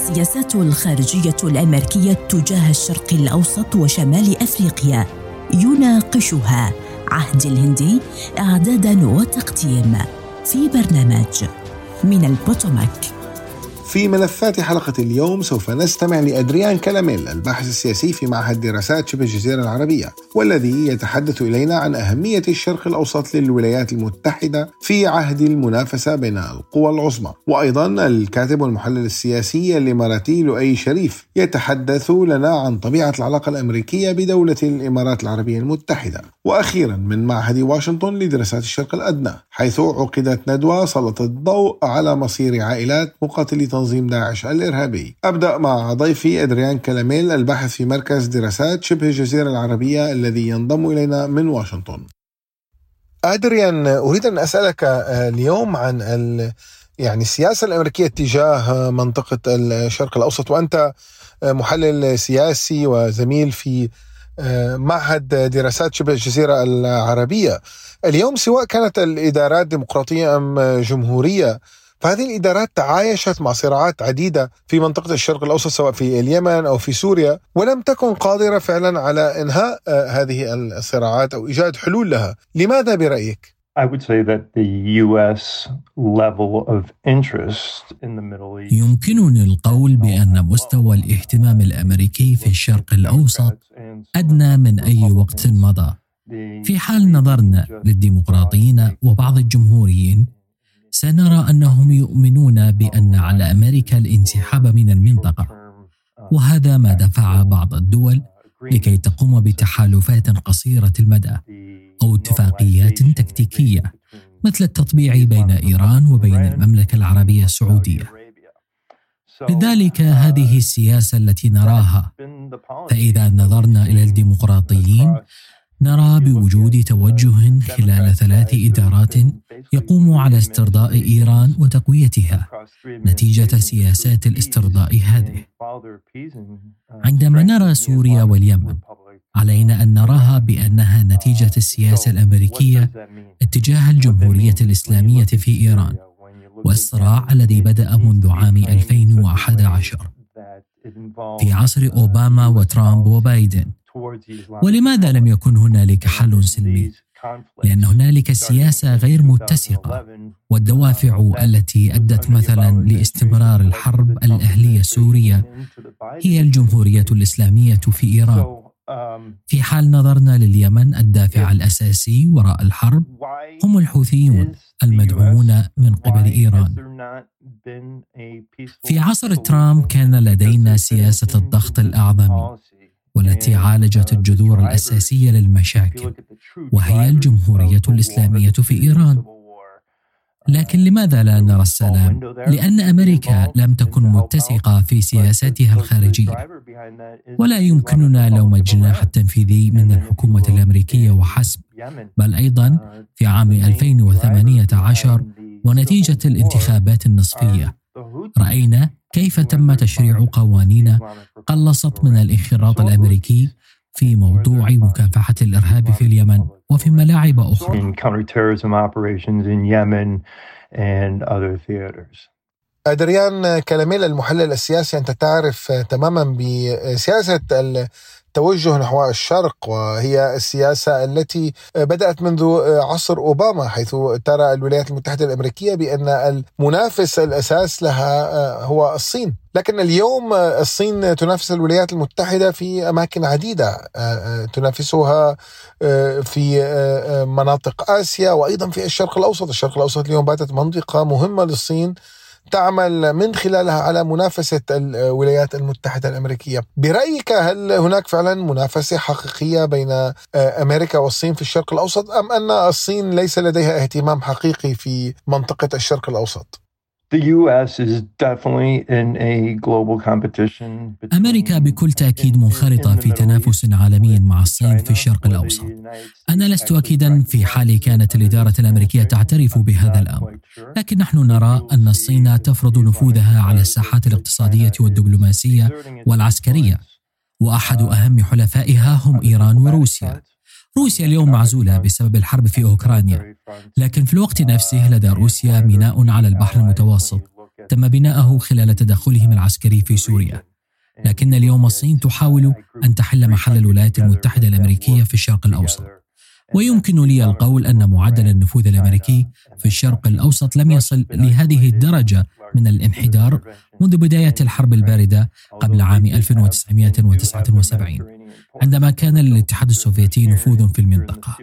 السياسات الخارجية الأمريكية تجاه الشرق الأوسط وشمال أفريقيا. يناقشها عهد الهندي اعدادا وتقديم في برنامج من البوتوماك. في ملفات حلقة اليوم سوف نستمع لأدريان كلاميل الباحث السياسي في معهد دراسات شبه الجزيرة العربية والذي يتحدث إلينا عن أهمية الشرق الأوسط للولايات المتحدة في عهد المنافسة بين القوى العظمى. وأيضا الكاتب والمحلل السياسي الإماراتي لؤي شريف يتحدث لنا عن طبيعة العلاقة الأمريكية بدولة الإمارات العربية المتحدة. وأخيرا من معهد واشنطن لدراسات الشرق الأدنى حيث عقدت ندوة سلطت الضوء على مصير عائلات مقاتلي تنظيم داعش الإرهابي. أبدأ مع ضيفي أدريان كلاميل الباحث في مركز دراسات شبه الجزيرة العربية الذي ينضم إلينا من واشنطن. أدريان أريد أن أسألك آه، اليوم عن ال يعني السياسة الأمريكية تجاه منطقة الشرق الأوسط وأنت آه، محلل سياسي وزميل في آه، معهد دراسات شبه الجزيرة العربية. اليوم سواء كانت الإدارات ديمقراطية أم جمهورية فهذه الإدارات تعايشت مع صراعات عديدة في منطقة الشرق الأوسط سواء في اليمن أو في سوريا ولم تكن قادرة فعلا على إنهاء آه، هذه الصراعات أو إيجاد حلول لها. لماذا East يمكنني القول بأن مستوى الاهتمام الأمريكي في الشرق الأوسط أدنى من أي وقت مضى. في حال نظرنا للديمقراطيين وبعض الجمهوريين سنرى أنهم يؤمنون بأن على أمريكا الانسحاب من المنطقة. وهذا ما دفع بعض الدول لكي تقوم بتحالفات قصيرة المدى أو اتفاقيات تكتيكية مثل التطبيع بين إيران وبين المملكة العربية السعودية. لذلك هذه السياسة التي نراها فإذا نظرنا إلى الديمقراطيين نرى بوجود توجه خلال ثلاث إدارات يقوم على استرضاء إيران وتقويتها نتيجة سياسات الاسترضاء هذه. عندما نرى سوريا واليمن علينا أن نراها بأنها نتيجة السياسة الأمريكية اتجاه الجمهورية الإسلامية في إيران والصراع الذي بدأ منذ عام 2011 في عصر أوباما وترامب وبايدن ولماذا لم يكن هنالك حل سلمي؟ لأن هنالك سياسة غير متسقة والدوافع التي أدت مثلا لاستمرار الحرب الأهلية السورية هي الجمهورية الإسلامية في إيران في حال نظرنا لليمن الدافع الأساسي وراء الحرب هم الحوثيون المدعومون من قبل إيران. في عصر ترامب كان لدينا سياسة الضغط الأعظمي. والتي عالجت الجذور الأساسية للمشاكل وهي الجمهورية الإسلامية في إيران. لكن لماذا لا نرى السلام؟ لأن أمريكا لم تكن متسقة في سياساتها الخارجية. ولا يمكننا لوم الجناح التنفيذي من الحكومة الأمريكية وحسب بل أيضا في عام 2018 ونتيجة الانتخابات النصفية. رأينا كيف تم تشريع قوانين قلصت من الانخراط الأمريكي في موضوع مكافحة الإرهاب في اليمن وفي ملاعب أخرى. أدريان كلاميل المحلل السياسي أنت تعرف تماما بسياسة التوجه نحو الشرق وهي السياسة التي بدأت منذ عصر أوباما حيث ترى الولايات المتحدة الأمريكية بأن المنافس الأساس لها هو الصين. لكن اليوم الصين تنافس الولايات المتحدة في أماكن عديدة تنافسها في مناطق آسيا وأيضا في الشرق الأوسط. الشرق الأوسط اليوم باتت منطقة مهمة للصين تعمل من خلالها على منافسة الولايات المتحدة الأمريكية برأيك هل هناك فعلا منافسة حقيقية بين أمريكا والصين في الشرق الأوسط أم أن الصين ليس لديها اهتمام حقيقي في منطقة الشرق الأوسط؟ أمريكا بكل تأكيد منخرطة في تنافس عالمي مع الصين في الشرق الأوسط. أنا لست أكيدا في حال كانت الإدارة الأمريكية تعترف بهذا الأمر، لكن نحن نرى أن الصين تفرض نفوذها على الساحات الاقتصادية والدبلوماسية والعسكرية، وأحد أهم حلفائها هم إيران وروسيا. روسيا اليوم معزولة بسبب الحرب في أوكرانيا. لكن في الوقت نفسه لدى روسيا ميناء على البحر المتوسط. تم بناءه خلال تدخلهم العسكري في سوريا. لكن اليوم الصين تحاول أن تحل محل الولايات المتحدة الأمريكية في الشرق الأوسط. ويمكن لي القول أن معدل النفوذ الأمريكي في الشرق الأوسط لم يصل لهذه الدرجة من الانحدار منذ بداية الحرب الباردة قبل عام 1979 عندما كان للاتحاد السوفيتي نفوذ في المنطقة.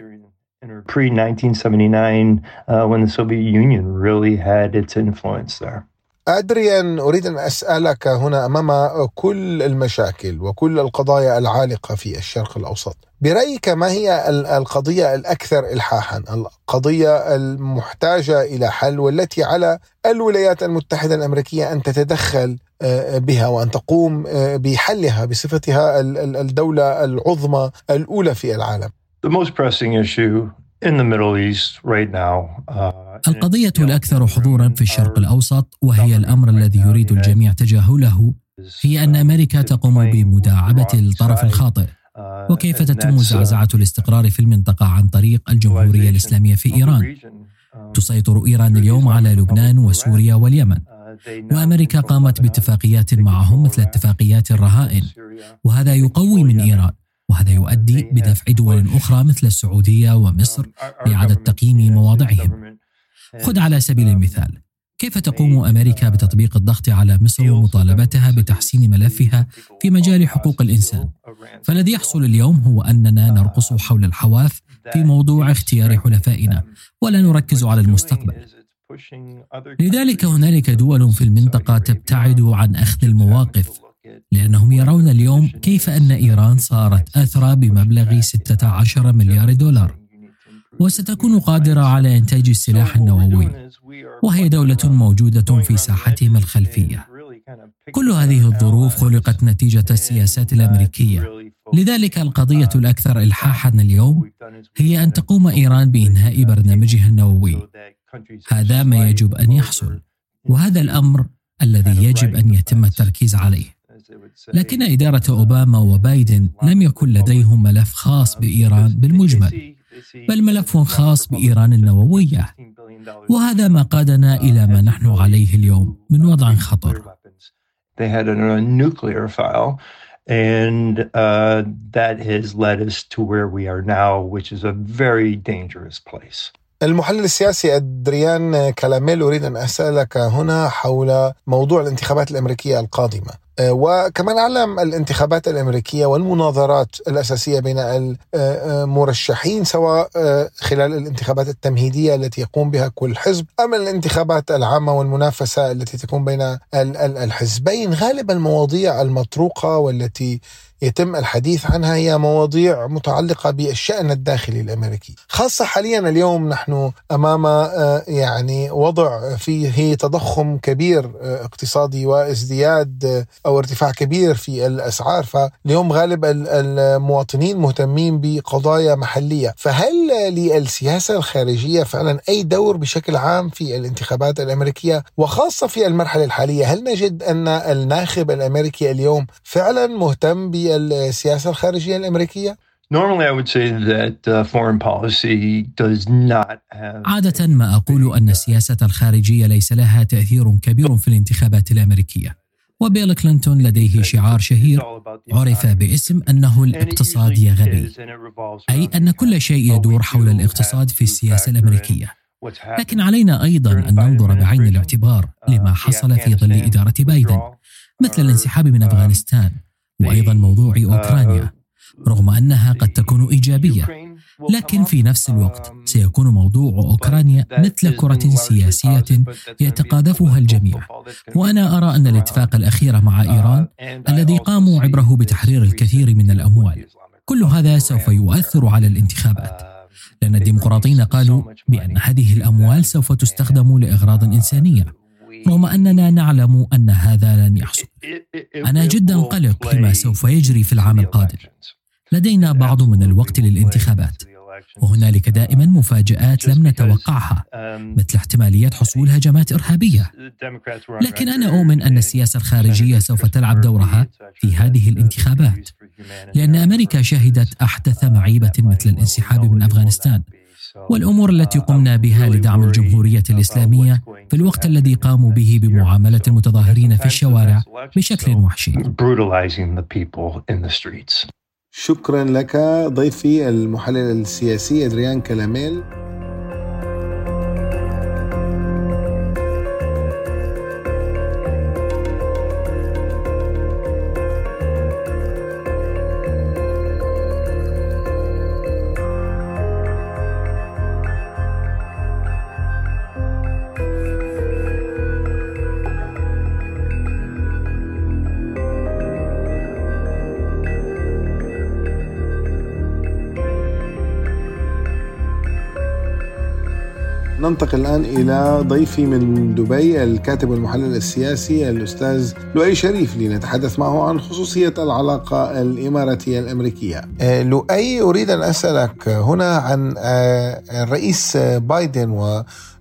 Pre 1979 uh, when the Soviet Union really had its influence there. أدريان أريد أن أسألك هنا أمام كل المشاكل وكل القضايا العالقة في الشرق الأوسط. برأيك ما هي القضية الأكثر إلحاحا؟ القضية المحتاجة إلى حل والتي على الولايات المتحدة الأمريكية أن تتدخل بها وأن تقوم آه، بحلها بصفتها الدولة العظمى الأولى في العالم. The most pressing issue in the Middle East right now uh, القضية الأكثر حضورا في الشرق الأوسط وهي الأمر الذي يريد الجميع تجاهله هي أن أمريكا تقوم بمداعبة الطرف الخاطئ. وكيف تتم زعزعة الاستقرار في المنطقة عن طريق الجمهورية الإسلامية في إيران؟ تسيطر إيران اليوم على لبنان وسوريا واليمن. وأمريكا قامت باتفاقيات معهم مثل اتفاقيات الرهائن. وهذا يقوي من إيران. وهذا يؤدي بدفع دول أخرى مثل السعودية ومصر لإعادة تقييم مواضعهم. خذ على سبيل المثال. كيف تقوم أمريكا بتطبيق الضغط على مصر ومطالبتها بتحسين ملفها في مجال حقوق الإنسان؟ فالذي يحصل اليوم هو أننا نرقص حول الحواف في موضوع اختيار حلفائنا. ولا نركز على المستقبل. لذلك هنالك دول في المنطقة تبتعد عن أخذ المواقف لأنهم يرون اليوم كيف أن إيران صارت أثرى بمبلغ 16 مليار دولار. وستكون قادرة على إنتاج السلاح النووي. وهي دولة موجودة في ساحتهم الخلفية. كل هذه الظروف خلقت نتيجة السياسات الأمريكية. لذلك القضية الأكثر إلحاحا اليوم هي أن تقوم إيران بإنهاء برنامجها النووي. هذا ما يجب أن يحصل وهذا الأمر الذي يجب أن يتم التركيز عليه. لكن إدارة أوباما وبايدن لم يكن لديهم ملف خاص بإيران بالمجمل بل ملف خاص بإيران النووية وهذا ما قادنا إلى ما نحن عليه اليوم من وضع خطر. And uh, that has led us to where we are now, which is a very dangerous place. المحلل السياسي أدريان كلاميل أريد أن أسألك هنا حول موضوع الانتخابات الأمريكية القادمة. آه، وكمان علم الانتخابات الأمريكية والمناظرات الأساسية بين المرشحين سواء آه، خلال الانتخابات التمهيدية التي يقوم بها كل حزب أم الانتخابات العامة والمنافسة التي تكون بين الحزبين. غالبا المواضيع المطروقة والتي يتم الحديث عنها هي مواضيع متعلقة بالشأن الداخلي الأمريكي. خاصة حاليا اليوم نحن أمام آه، يعني وضع فيه تضخم كبير اقتصادي وازدياد أو ارتفاع كبير في الأسعار. فاليوم غالب المواطنين مهتمين بقضايا محلية. فهل للسياسة الخارجية فعلا أي دور بشكل عام في الانتخابات الأمريكية؟ وخاصة في المرحلة الحالية هل نجد أن الناخب الأمريكي اليوم فعلا مهتم بالسياسة الخارجية الأمريكية؟ Uh. عادة ما أقول أن السياسة الخارجية ليس لها تأثير كبير في الانتخابات الأمريكية. وبيل كلينتون لديه شعار شهير عرف باسم أنه الاقتصاد يا غبي أي أن كل شيء يدور حول الاقتصاد في السياسة الأمريكية لكن علينا أيضا أن ننظر بعين الاعتبار لما حصل في ظل إدارة بايدن مثل الانسحاب من أفغانستان وأيضا موضوع أوكرانيا. رغم أنها قد تكون إيجابية لكن في نفس الوقت سيكون موضوع أوكرانيا مثل كرة سياسية يتقاذفها الجميع. وأنا أرى أن الاتفاق الأخير مع إيران الذي قاموا عبره بتحرير الكثير من الأموال. كل هذا سوف يؤثر على الانتخابات. لأن الديمقراطيين قالوا بأن هذه الأموال سوف تستخدم لاغراض إنسانية. رغم أننا نعلم أن هذا لن يحصل. أنا جدا قلق لما سوف يجري في العام القادم. لدينا بعض من الوقت للانتخابات وهنالك دائما مفاجآت لم نتوقعها مثل احتمالية حصول هجمات إرهابية. لكن أنا أؤمن أن السياسة الخارجية سوف تلعب دورها في هذه الانتخابات لأن أمريكا شهدت أحدث معيبة مثل الانسحاب من أفغانستان. والأمور التي قمنا بها لدعم الجمهورية الإسلامية في الوقت الذي قاموا به بمعاملة المتظاهرين في الشوارع بشكل وحشي. شكرا لك ضيفي المحلل السياسي أدريان كلاميل. ننتقل الآن إلى ضيفي من دبي الكاتب والمحلل السياسي الأستاذ لؤي شريف لنتحدث معه عن خصوصية العلاقة الإماراتية الأمريكية. آه، لؤي أريد أن أسألك هنا عن آه، الرئيس بايدن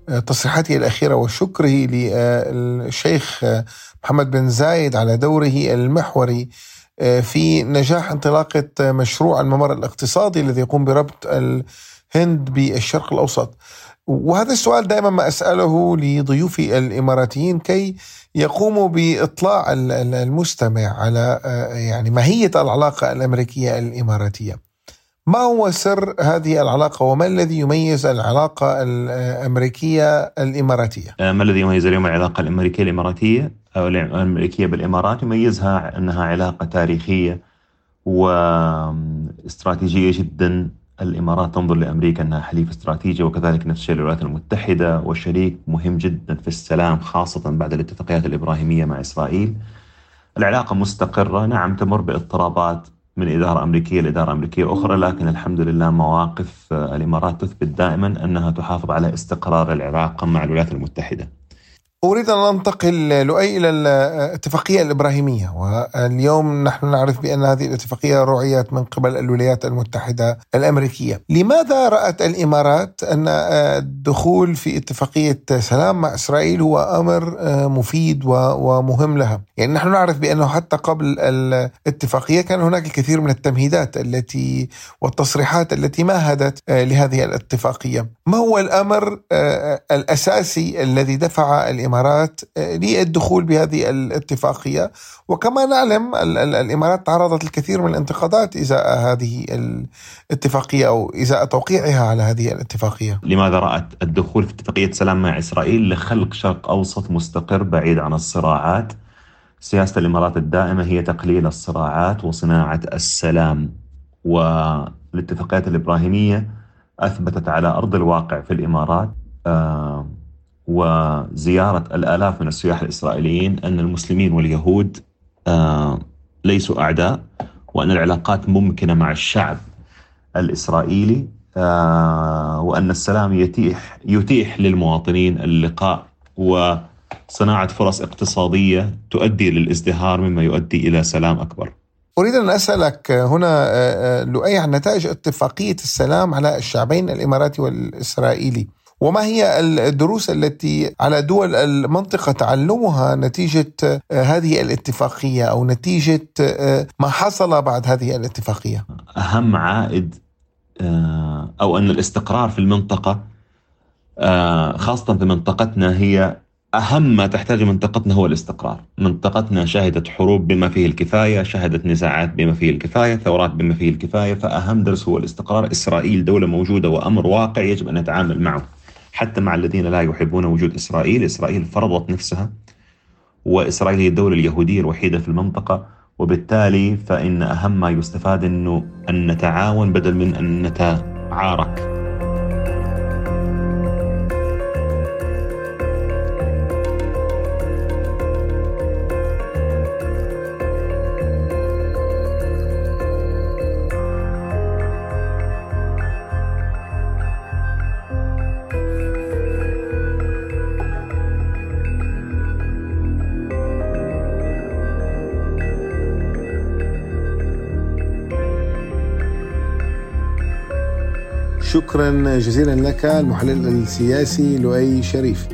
وتصريحاته الأخيرة وشكره للشيخ محمد بن زايد على دوره المحوري آه، في نجاح انطلاقة مشروع الممر الاقتصادي الذي يقوم بربط الهند بالشرق الأوسط وهذا السؤال دائما ما أسأله لضيوفي الإماراتيين كي يقوموا بإطلاع المستمع على آه، يعني ماهية العلاقة الأمريكية الإماراتية. ما هو سر هذه العلاقة وما الذي يميز العلاقة الأمريكية الإماراتية؟ آه، ما الذي يميز اليوم العلاقة الأمريكية الإماراتية أو الأمريكية بالإمارات يميزها انها علاقة تاريخية واستراتيجيه جدا الإمارات تنظر لأمريكا أنها حليف استراتيجي وكذلك نفس الشيء الولايات المتحدة وشريك مهم جدا في السلام خاصة بعد الاتفاقيات الإبراهيمية مع إسرائيل. العلاقة مستقرة، نعم تمر باضطرابات من إدارة أمريكية لإدارة أمريكية أخرى لكن الحمد لله مواقف الإمارات تثبت دائما أنها تحافظ على استقرار العلاقه مع الولايات المتحدة. أريد أن ننتقل لؤي إلى الاتفاقية الإبراهيمية واليوم نحن نعرف بأن هذه الاتفاقية رعيت من قبل الولايات المتحدة الأمريكية. لماذا رأت الإمارات أن الدخول في اتفاقية سلام مع إسرائيل هو أمر مفيد ومهم لها؟ يعني نحن نعرف بأنه حتى قبل الاتفاقية كان هناك الكثير من التمهيدات التي والتصريحات التي مهدت لهذه الاتفاقية. ما هو الأمر الأساسي الذي دفع الإمارات الإمارات آه، للدخول بهذه الاتفاقية وكما نعلم الإمارات تعرضت للكثير من الانتقادات إزاء هذه الاتفاقية أو إزاء توقيعها على هذه الاتفاقية. لماذا رأت الدخول في اتفاقية سلام مع إسرائيل لخلق شرق أوسط مستقر بعيد عن الصراعات؟ سياسة الإمارات الدائمة هي تقليل الصراعات وصناعة السلام والاتفاقيات الإبراهيمية أثبتت على أرض الواقع في الإمارات آه وزيارة الآلاف من السياح الإسرائيليين أن المسلمين واليهود آه، ليسوا أعداء وأن العلاقات ممكنة مع الشعب الإسرائيلي آه، وأن السلام يتيح يتيح للمواطنين اللقاء وصناعة فرص اقتصادية تؤدي للازدهار مما يؤدي إلى سلام أكبر. أريد أن أسألك هنا آه، لؤي عن نتائج اتفاقية السلام على الشعبين الإماراتي والإسرائيلي. وما هي الدروس التي على دول المنطقة تعلمها نتيجة آه، هذه الاتفاقية أو نتيجة آه، ما حصل بعد هذه الاتفاقية؟ أهم عائد آه، أو أن الاستقرار في المنطقة خاصة في منطقتنا هي أهم ما تحتاج منطقتنا هو الاستقرار. منطقتنا شهدت حروب بما فيه الكفاية شهدت نزاعات بما فيه الكفاية ثورات بما فيه الكفاية فأهم درس هو الاستقرار. إسرائيل دولة موجودة وأمر واقع يجب أن نتعامل معه. حتى مع الذين لا يحبون وجود إسرائيل إسرائيل فرضت نفسها وإسرائيل هي الدولة اليهودية الوحيدة في المنطقة وبالتالي فإن أهم ما يستفاد أنه أن نتعاون بدل من أن نتعارك. شكرا جزيلا لك المحلل السياسي لؤي شريف.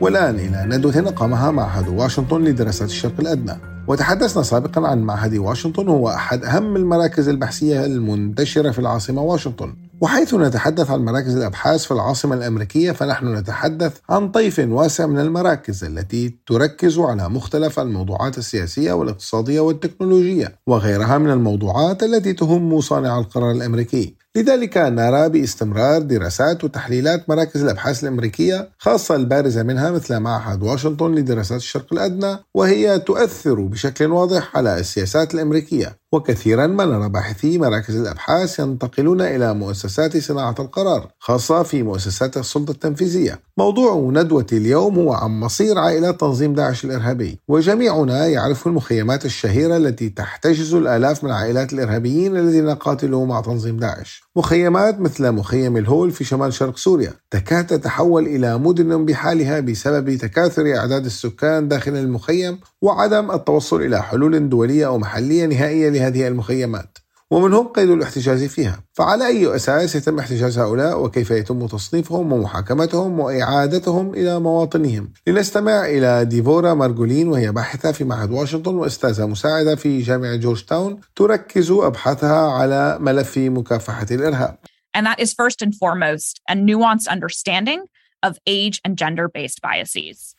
والآن إلى ندوة نقمها معهد واشنطن لدراسات الشرق الأدنى. وتحدثنا سابقا عن معهد واشنطن وهو أحد أهم المراكز البحثية المنتشرة في العاصمة واشنطن. وحيث نتحدث عن مراكز الأبحاث في العاصمة الأمريكية فنحن نتحدث عن طيف واسع من المراكز التي تركز على مختلف الموضوعات السياسية والاقتصادية والتكنولوجية وغيرها من الموضوعات التي تهم صانع القرار الأمريكي. لذلك نرى باستمرار دراسات وتحليلات مراكز الأبحاث الأمريكية خاصة البارزة منها مثل معهد واشنطن لدراسات الشرق الأدنى وهي تؤثر بشكل واضح على السياسات الأمريكية. وكثيرا ما نرى باحثي مراكز الأبحاث ينتقلون إلى مؤسسات صناعة القرار خاصة في مؤسسات السلطة التنفيذية. موضوع ندوة اليوم هو عن مصير عائلات تنظيم داعش الإرهابي. وجميعنا يعرف المخيمات الشهيرة التي تحتجز الآلاف من عائلات الإرهابيين الذين قاتلوا مع تنظيم داعش. مخيمات مثل مخيم الهول في شمال شرق سوريا تكاد تتحول إلى مدن بحالها بسبب تكاثر أعداد السكان داخل المخيم وعدم التوصل إلى حلول دولية أو محلية نهائية لهذه المخيمات ومنهم قيد الاحتجاز فيها. فعلى أي أساس يتم احتجاز هؤلاء؟ وكيف يتم تصنيفهم؟ ومحاكمتهم؟ وإعادتهم إلى مواطنهم؟ لنستمع إلى ديفورا مارجولين وهي باحثة في معهد واشنطن وأستاذة مساعدة في جامعة جورج تاون تركز أبحاثها على ملف مكافحة الإرهاب. And that is first and foremost a nuanced understanding of age and gender based biases.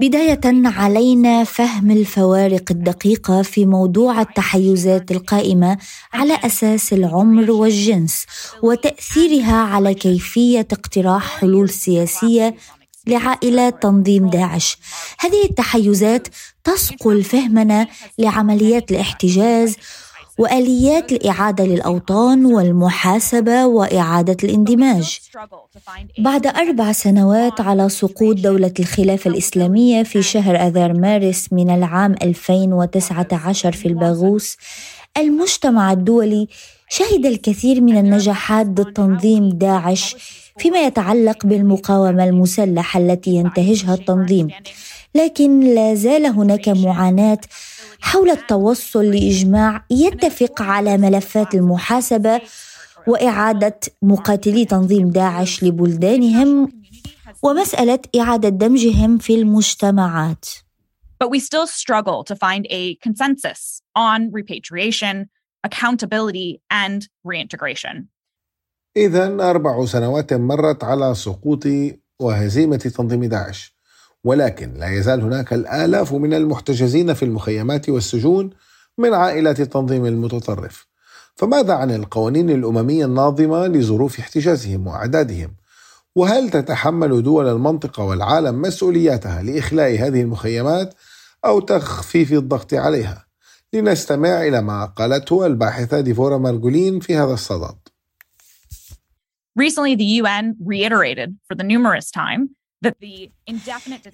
بداية علينا فهم الفوارق الدقيقة في موضوع التحيزات القائمة على أساس العمر والجنس وتأثيرها على كيفية اقتراح حلول سياسية لعائلات تنظيم داعش. هذه التحيزات تصقل فهمنا لعمليات الاحتجاز وآليات الإعادة للأوطان والمحاسبة وإعادة الاندماج. بعد أربع سنوات على سقوط دولة الخلافة الإسلامية في شهر آذار مارس من العام 2019 في الباغوس المجتمع الدولي شهد الكثير من النجاحات ضد تنظيم داعش فيما يتعلق بالمقاومة المسلحة التي ينتهجها التنظيم. لكن لا زال هناك معاناة حول التوصل لإجماع يتفق على ملفات المحاسبة وإعادة مقاتلي تنظيم داعش لبلدانهم ومسألة إعادة دمجهم في المجتمعات But we still struggle to find a consensus on repatriation, accountability, and reintegration. إذا أربع سنوات مرت على سقوط وهزيمة تنظيم داعش ولكن لا يزال هناك الآلاف من المحتجزين في المخيمات والسجون من عائلات التنظيم المتطرف فماذا عن القوانين الأممية الناظمة لظروف احتجازهم وأعدادهم؟ وهل تتحمل دول المنطقة والعالم مسؤولياتها لإخلاء هذه المخيمات أو تخفيف الضغط عليها؟ لنستمع إلى ما قالته الباحثة ديفورا مارجولين في هذا الصدد. Recently, the UN reiterated for the numerous time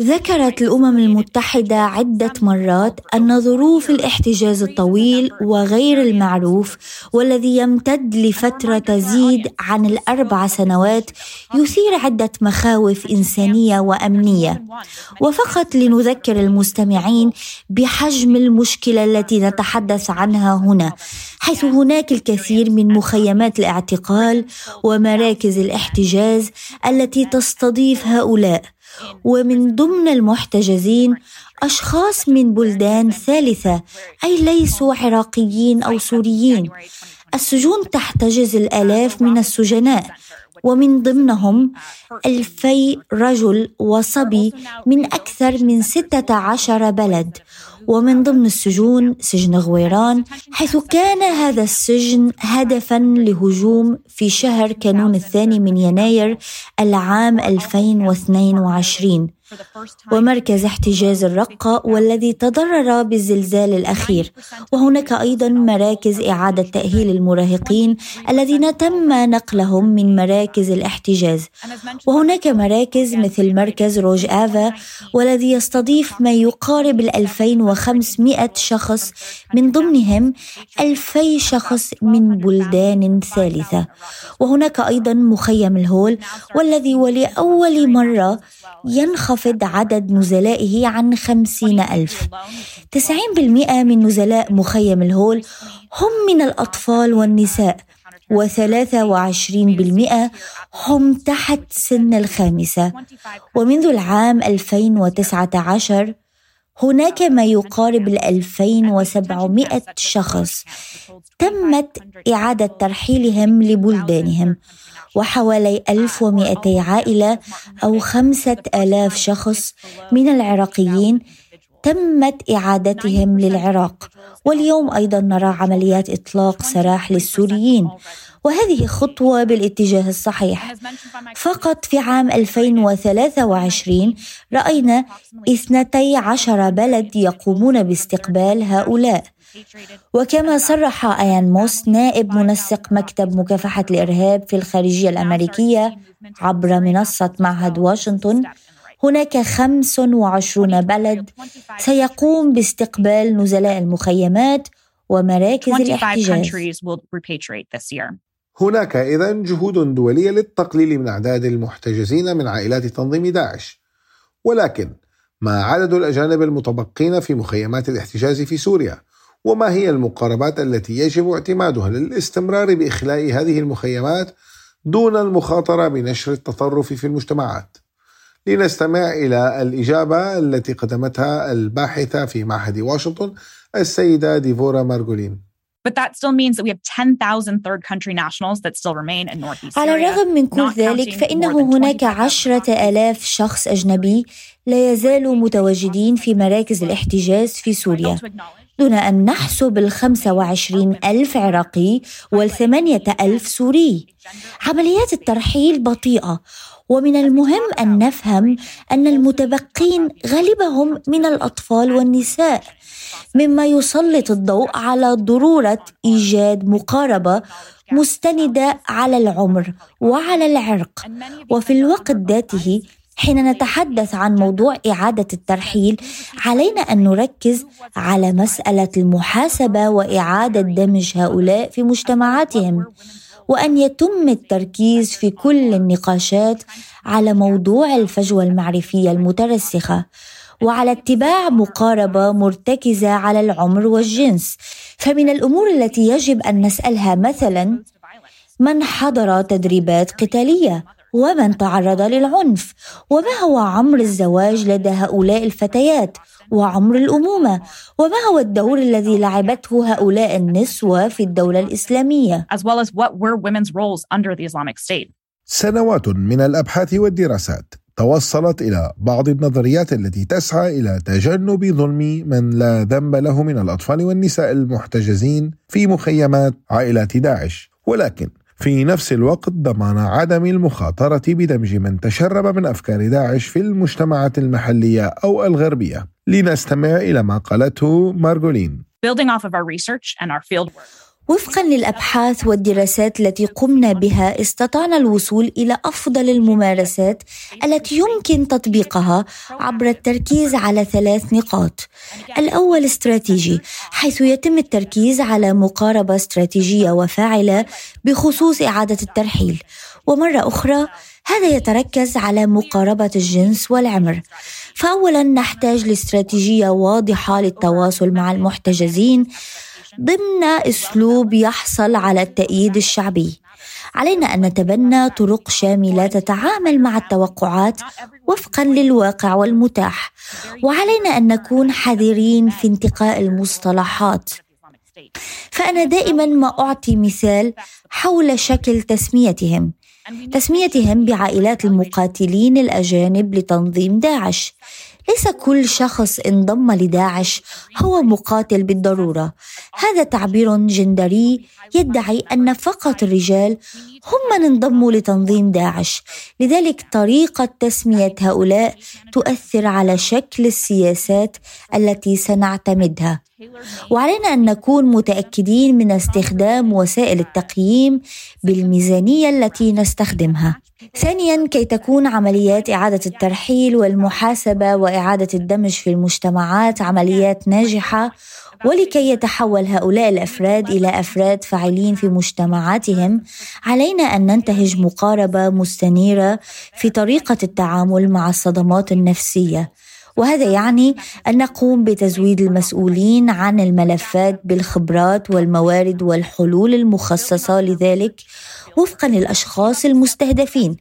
ذكرت الأمم المتحدة عدة مرات أن ظروف الاحتجاز الطويل وغير المعروف والذي يمتد لفترة تزيد عن الأربع سنوات يثير عدة مخاوف إنسانية وأمنية. وفقط لنذكر المستمعين بحجم المشكلة التي نتحدث عنها هنا حيث هناك الكثير من مخيمات الاعتقال ومراكز الاحتجاز التي تستضيف هؤلاء. ومن ضمن المحتجزين أشخاص من بلدان ثالثة أي ليسوا عراقيين أو سوريين. السجون تحتجز الآلاف من السجناء ومن ضمنهم ألفي رجل وصبي من أكثر من ستة عشر بلد. ومن ضمن السجون سجن غويران حيث كان هذا السجن هدفا لهجوم في شهر كانون الثاني من يناير العام 2022 ومركز احتجاز الرقة والذي تضرر بالزلزال الأخير. وهناك أيضا مراكز إعادة تأهيل المراهقين الذين تم نقلهم من مراكز الاحتجاز. وهناك مراكز مثل مركز روج آفا والذي يستضيف ما يقارب ال 2500 شخص من ضمنهم 2000 شخص من بلدان ثالثة. وهناك أيضا مخيم الهول والذي ولأول مرة ينخفض عدد نزلائه عن خمسين ألف. تسعين بالمئة من نزلاء مخيم الهول هم من الأطفال والنساء وثلاثة وعشرين بالمئة هم تحت سن الخامسة. ومنذ العام 2019 هناك ما يقارب ال 2700 شخص تمت إعادة ترحيلهم لبلدانهم وحوالي 1200 عائلة أو 5000 شخص من العراقيين تمت إعادتهم للعراق. واليوم أيضا نرى عمليات إطلاق سراح للسوريين وهذه خطوة بالاتجاه الصحيح. فقط في عام 2023 رأينا 12 بلد يقومون باستقبال هؤلاء. وكما صرح آيان موس نائب منسق مكتب مكافحة الإرهاب في الخارجية الأمريكية عبر منصة معهد واشنطن هناك 25 بلد سيقوم باستقبال نزلاء المخيمات ومراكز الاحتجاز. هناك إذا جهود دولية للتقليل من أعداد المحتجزين من عائلات تنظيم داعش. ولكن ما عدد الأجانب المتبقين في مخيمات الاحتجاز في سوريا؟ وما هي المقاربات التي يجب اعتمادها للاستمرار بإخلاء هذه المخيمات دون المخاطرة بنشر التطرف في المجتمعات؟ لنستمع إلى الإجابة التي قدمتها الباحثة في معهد واشنطن السيدة ديفورا مارغولين. But that still means that we have 10,000 third country nationals that still remain in northeast على الرغم من كل ذلك فإنه هناك عشرة آلاف شخص أجنبي لا يزالوا متواجدين في مراكز الاحتجاز في سوريا. دون أن نحسب الخمسة وعشرين ألف عراقي والثمانية ألف سوري. عمليات الترحيل بطيئة. ومن المهم أن نفهم أن المتبقين غالبهم من الأطفال والنساء مما يسلط الضوء على ضرورة إيجاد مقاربة مستندة على العمر وعلى العرق. وفي الوقت ذاته حين نتحدث عن موضوع إعادة الترحيل علينا أن نركز على مسألة المحاسبة وإعادة دمج هؤلاء في مجتمعاتهم. وأن يتم التركيز في كل النقاشات على موضوع الفجوة المعرفية المترسخة وعلى اتباع مقاربة مرتكزة على العمر والجنس. فمن الأمور التي يجب أن نسألها مثلا من حضر تدريبات قتالية؟ ومن تعرض للعنف؟ وما هو عمر الزواج لدى هؤلاء الفتيات؟ وعمر الأمومة. وما هو الدور الذي لعبته هؤلاء النسوة في الدولة الإسلامية؟ As well as what were women's roles under the Islamic State. سنوات من الأبحاث والدراسات توصلت إلى بعض النظريات التي تسعى إلى تجنب ظلم من لا ذنب له من الأطفال والنساء المحتجزين في مخيمات عائلات داعش. ولكن في نفس الوقت ضمان عدم المخاطرة بدمج من تشرب من أفكار داعش في المجتمعات المحلية أو الغربية. لنستمع إلى ما قالته مارغولين. Building off of our research and our وفقا للأبحاث والدراسات التي قمنا بها استطعنا الوصول إلى أفضل الممارسات التي يمكن تطبيقها عبر التركيز على ثلاث نقاط. الأول استراتيجي حيث يتم التركيز على مقاربة استراتيجية وفاعلة بخصوص إعادة الترحيل. ومرة أخرى هذا يتركز على مقاربة الجنس والعمر. فاولا نحتاج لاستراتيجية واضحة للتواصل مع المحتجزين. ضمن أسلوب يحصل على التأييد الشعبي. علينا أن نتبنى طرق شاملة تتعامل مع التوقعات وفقا للواقع والمتاح. وعلينا أن نكون حذرين في انتقاء المصطلحات. فأنا دائما ما أعطي مثال حول شكل تسميتهم. تسميتهم بعائلات المقاتلين الأجانب لتنظيم داعش. ليس كل شخص انضم لداعش هو مقاتل بالضرورة. هذا تعبير جندري يدعي أن فقط الرجال هم من انضموا لتنظيم داعش. لذلك طريقة تسمية هؤلاء تؤثر على شكل السياسات التي سنعتمدها. وعلينا أن نكون متأكدين من استخدام وسائل التقييم بالميزانية التي نستخدمها. ثانيا كي تكون عمليات إعادة الترحيل والمحاسبة وإعادة الدمج في المجتمعات عمليات ناجحة ولكي يتحول هؤلاء الأفراد إلى أفراد فاعلين في مجتمعاتهم علينا أن ننتهج مقاربة مستنيرة في طريقة التعامل مع الصدمات النفسية. وهذا يعني أن نقوم بتزويد المسؤولين عن الملفات بالخبرات والموارد والحلول المخصصة لذلك وفقا للأشخاص المستهدفين.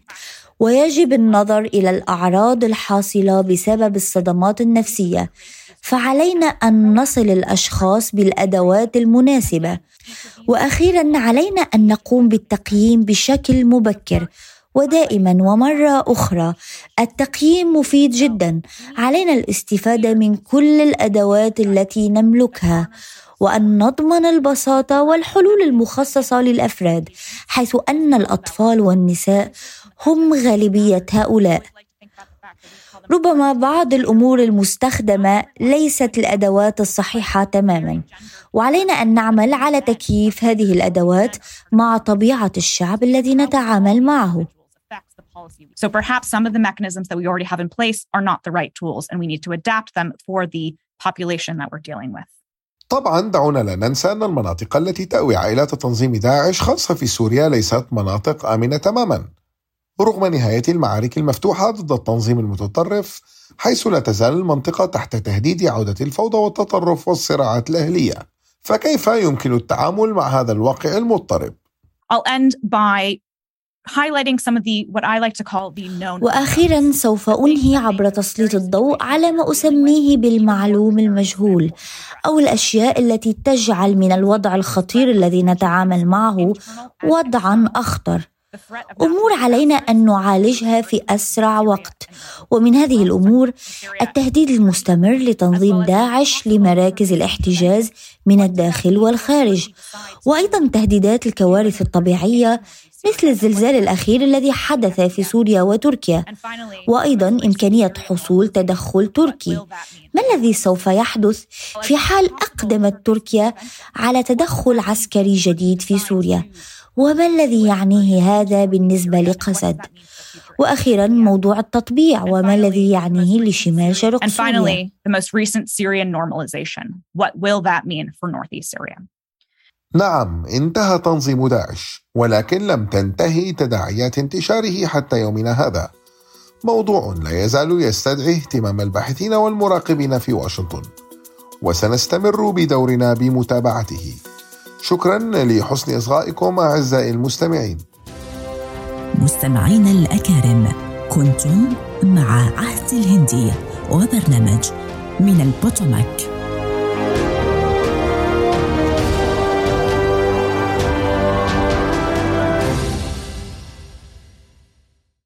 ويجب النظر إلى الأعراض الحاصلة بسبب الصدمات النفسية فعلينا أن نصل الأشخاص بالأدوات المناسبة. وأخيرا علينا أن نقوم بالتقييم بشكل مبكر ودائما ومرة أخرى. التقييم مفيد جدا. علينا الاستفادة من كل الأدوات التي نملكها وأن نضمن البساطة والحلول المخصصة للأفراد حيث أن الأطفال والنساء هم غالبية هؤلاء. ربما بعض الأمور المستخدمة ليست الأدوات الصحيحة تماما. وعلينا أن نعمل على تكييف هذه الأدوات مع طبيعة الشعب الذي نتعامل معه. So perhaps some of the mechanisms that we already have in place are not the right tools and we need to adapt them for the population that we're dealing with. طبعا دعونا لا ننسى أن المناطق التي تأوي عائلات تنظيم داعش خاصة في سوريا ليست مناطق آمنة تماما. رغم نهاية المعارك المفتوحة ضد التنظيم المتطرف حيث لا تزال المنطقة تحت تهديد عودة الفوضى والتطرف والصراعات الأهلية. فكيف يمكن التعامل مع هذا الواقع المضطرب؟ I'll end by highlighting some of the what I like to call the known وأخيرا سوف أنهي عبر تسليط الضوء على ما أسميه بالمعلوم المجهول أو الأشياء التي تجعل من الوضع الخطير الذي نتعامل معه وضعا أخطر. أمور علينا أن نعالجها في أسرع وقت. ومن هذه الأمور التهديد المستمر لتنظيم داعش لمراكز الاحتجاز من الداخل والخارج. وأيضا تهديدات الكوارث الطبيعية مثل الزلزال الأخير الذي حدث في سوريا وتركيا. وأيضا إمكانية حصول تدخل تركي. ما الذي سوف يحدث في حال أقدمت تركيا على تدخل عسكري جديد في سوريا؟ وما الذي يعنيه هذا بالنسبة لقسد وأخيرا موضوع التطبيع وما الذي يعنيه لشمال شرق And سوريا؟ finally, the most recent Syrian normalization. What will that mean for northeast Syria? نعم انتهى تنظيم داعش ولكن لم تنتهي تداعيات انتشاره حتى يومنا هذا. موضوع لا يزال يستدعي اهتمام الباحثين والمراقبين في واشنطن. وسنستمر بدورنا بمتابعته. شكرا لحسن إصغائكم أعزائي المستمعين. مستمعينا الأكارم كنتم مع عهد الهندي وبرنامج من البوتوماك.